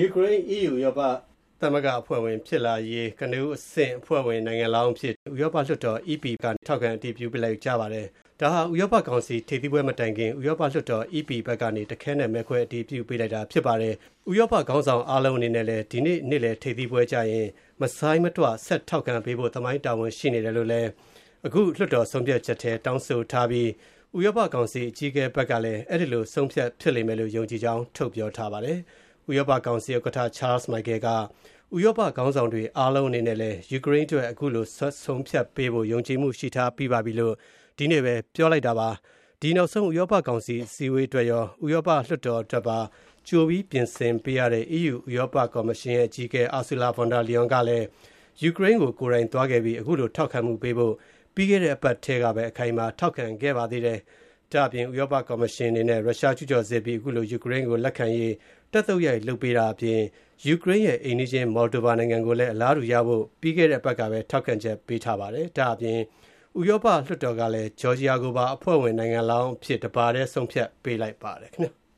ယူကရိန်း EU ဥရောပသမဂ္ဂအဖွဲ့ဝင်ဖြစ်လာရေးကနဦးအဆင့်အဖွဲ့ဝင်နိုင်ငံလောင်းအဖြစ်ဥရောပလွှတ်တော် EP ကထောက်ခံအတည်ပြုပေးလိုက်ကြပါတယ်။ဒါဟာဥရောပကောင်စီထိပ်သီးပွဲမတိုင်ခင်ဥရောပလွှတ်တော် EP ဘက်ကနေတခဲနက်မဲခွဲအတည်ပြုပေးလိုက်တာဖြစ်ပါတယ်။ဥရောပခေါင်းဆောင်အားလုံးအနေနဲ့လည်းဒီနေ့နေ့လယ်ထိပ်သီးပွဲကျရင်မဆိုင်းမတွဆက်ထောက်ခံပေးဖို့သမိုင်းတာဝန်ရှိနေတယ်လို့လည်းအခုလွှတ်တော်ဆုံးဖြတ်ချက်ထဲတောင်းဆိုထားပြီးဥရောပကောင်စီအကြီးအကဲဘက်ကလည်းအဲဒီလိုဆုံးဖြတ်ဖြစ်လိမ့်မယ်လို့ယုံကြည်ကြောင်းထုတ်ပြောထားပါတယ်။ ဥရောပကောင်စီဥက္ကဋ္ဌ Charles Michel က ဥရောပခေါင်းဆောင်တွေ အားလုံးအနေနဲ့လည်း ယူကရိန်းအတွက် အခုလိုဆက်ဆုံးဖြတ်ပေးဖို့ ယုံကြည်မှုရှိထားပြီးပါပြီလို့ ဒီနေ့ပဲ ပြောလိုက်တာပါ။ဒီနောက်ဆုံး ဥရောပကောင်စီ အစည်းအဝေးအတွက်ရော ဥရောပလွှတ်တော်အတွက်ပါ ကြိုပြီး ပြင်ဆင်ပေးရတဲ့ EU ဥရောပကော်မရှင်အကြီးအကဲ Ursula von der Leyen ကလည်း ယူကရိန်းကို ကိုယ်တိုင်သွားခဲ့ပြီး အခုလို ထောက်ခံမှုပေးဖို့ ပြီးခဲ့တဲ့အပတ်ထဲကပဲ အခိုင်အမာ ထောက်ခံခဲ့ပါသေးတယ်။ ဒါ့အပြင် ဥရောပကော်မရှင်အနေနဲ့ ရုရှားကျူးကျော်စစ်အပြီး အခုလို ယူကရိန်းကို လက်ခံရေး တက်သုတ်ရိုက်လုပ်ပေးတာအပြင် ယူကရိန်းရဲ့ အိမ်နီးချင်း Moldova နိုင်ငံကိုလည်း အလားတူရဖို့ ပြီးခဲ့တဲ့အပတ်ကပဲ ထောက်ခံချက်ပေးထားပါတယ်။ဒါ့အပြင် ဥရောပလွှတ်တော်ကလည်း ဂျော်ဂျီယာကိုပါ အဖွဲ့ဝင်နိုင်ငံလောင်းအဖြစ် တပါတည်း ဆုံးဖြတ်ပေးလိုက်ပါတယ်ခင်ဗျာ။